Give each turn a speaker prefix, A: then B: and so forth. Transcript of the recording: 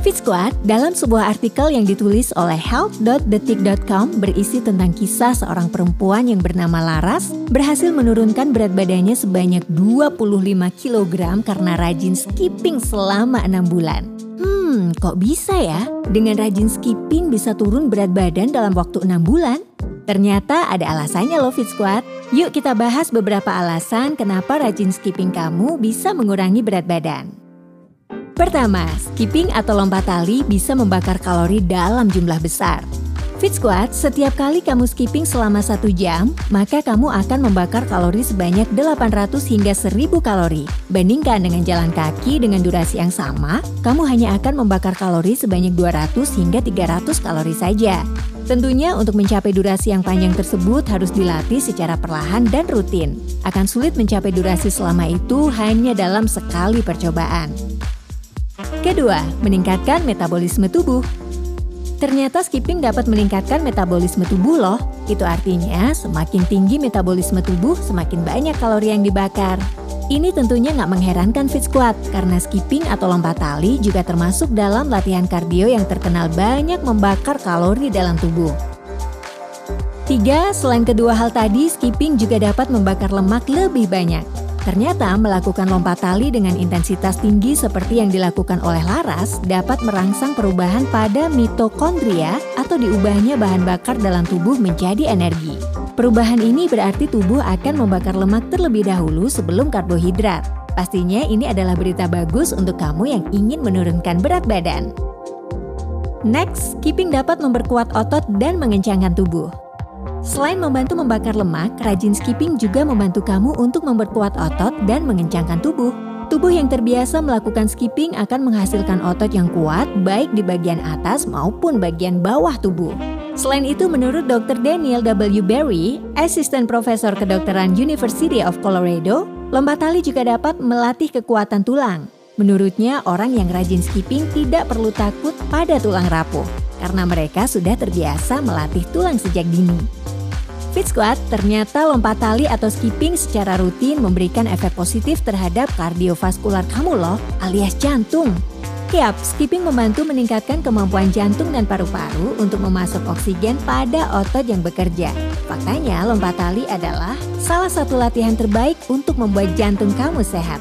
A: Fit Squad dalam sebuah artikel yang ditulis oleh health.detik.com berisi tentang kisah seorang perempuan yang bernama Laras berhasil menurunkan berat badannya sebanyak 25 kg karena rajin skipping selama 6 bulan. Hmm, kok bisa ya? Dengan rajin skipping bisa turun berat badan dalam waktu 6 bulan? Ternyata ada alasannya loh Fit Squad. Yuk kita bahas beberapa alasan kenapa rajin skipping kamu bisa mengurangi berat badan. Pertama, skipping atau lompat tali bisa membakar kalori dalam jumlah besar. Fit Squad, setiap kali kamu skipping selama satu jam, maka kamu akan membakar kalori sebanyak 800 hingga 1000 kalori. Bandingkan dengan jalan kaki dengan durasi yang sama, kamu hanya akan membakar kalori sebanyak 200 hingga 300 kalori saja. Tentunya untuk mencapai durasi yang panjang tersebut harus dilatih secara perlahan dan rutin. Akan sulit mencapai durasi selama itu hanya dalam sekali percobaan. Kedua, meningkatkan metabolisme tubuh. Ternyata skipping dapat meningkatkan metabolisme tubuh loh. Itu artinya semakin tinggi metabolisme tubuh, semakin banyak kalori yang dibakar. Ini tentunya nggak mengherankan fit squat, karena skipping atau lompat tali juga termasuk dalam latihan kardio yang terkenal banyak membakar kalori dalam tubuh. Tiga, selain kedua hal tadi, skipping juga dapat membakar lemak lebih banyak. Ternyata melakukan lompat tali dengan intensitas tinggi seperti yang dilakukan oleh Laras dapat merangsang perubahan pada mitokondria atau diubahnya bahan bakar dalam tubuh menjadi energi. Perubahan ini berarti tubuh akan membakar lemak terlebih dahulu sebelum karbohidrat. Pastinya ini adalah berita bagus untuk kamu yang ingin menurunkan berat badan. Next, keeping dapat memperkuat otot dan mengencangkan tubuh. Selain membantu membakar lemak, rajin skipping juga membantu kamu untuk memperkuat otot dan mengencangkan tubuh. Tubuh yang terbiasa melakukan skipping akan menghasilkan otot yang kuat baik di bagian atas maupun bagian bawah tubuh. Selain itu, menurut Dr. Daniel W. Berry, asisten profesor kedokteran University of Colorado, lompat tali juga dapat melatih kekuatan tulang. Menurutnya, orang yang rajin skipping tidak perlu takut pada tulang rapuh karena mereka sudah terbiasa melatih tulang sejak dini. Fit Squat ternyata lompat tali atau skipping secara rutin memberikan efek positif terhadap kardiovaskular kamu loh, alias jantung. Yap, skipping membantu meningkatkan kemampuan jantung dan paru-paru untuk memasuk oksigen pada otot yang bekerja. Faktanya, lompat tali adalah salah satu latihan terbaik untuk membuat jantung kamu sehat.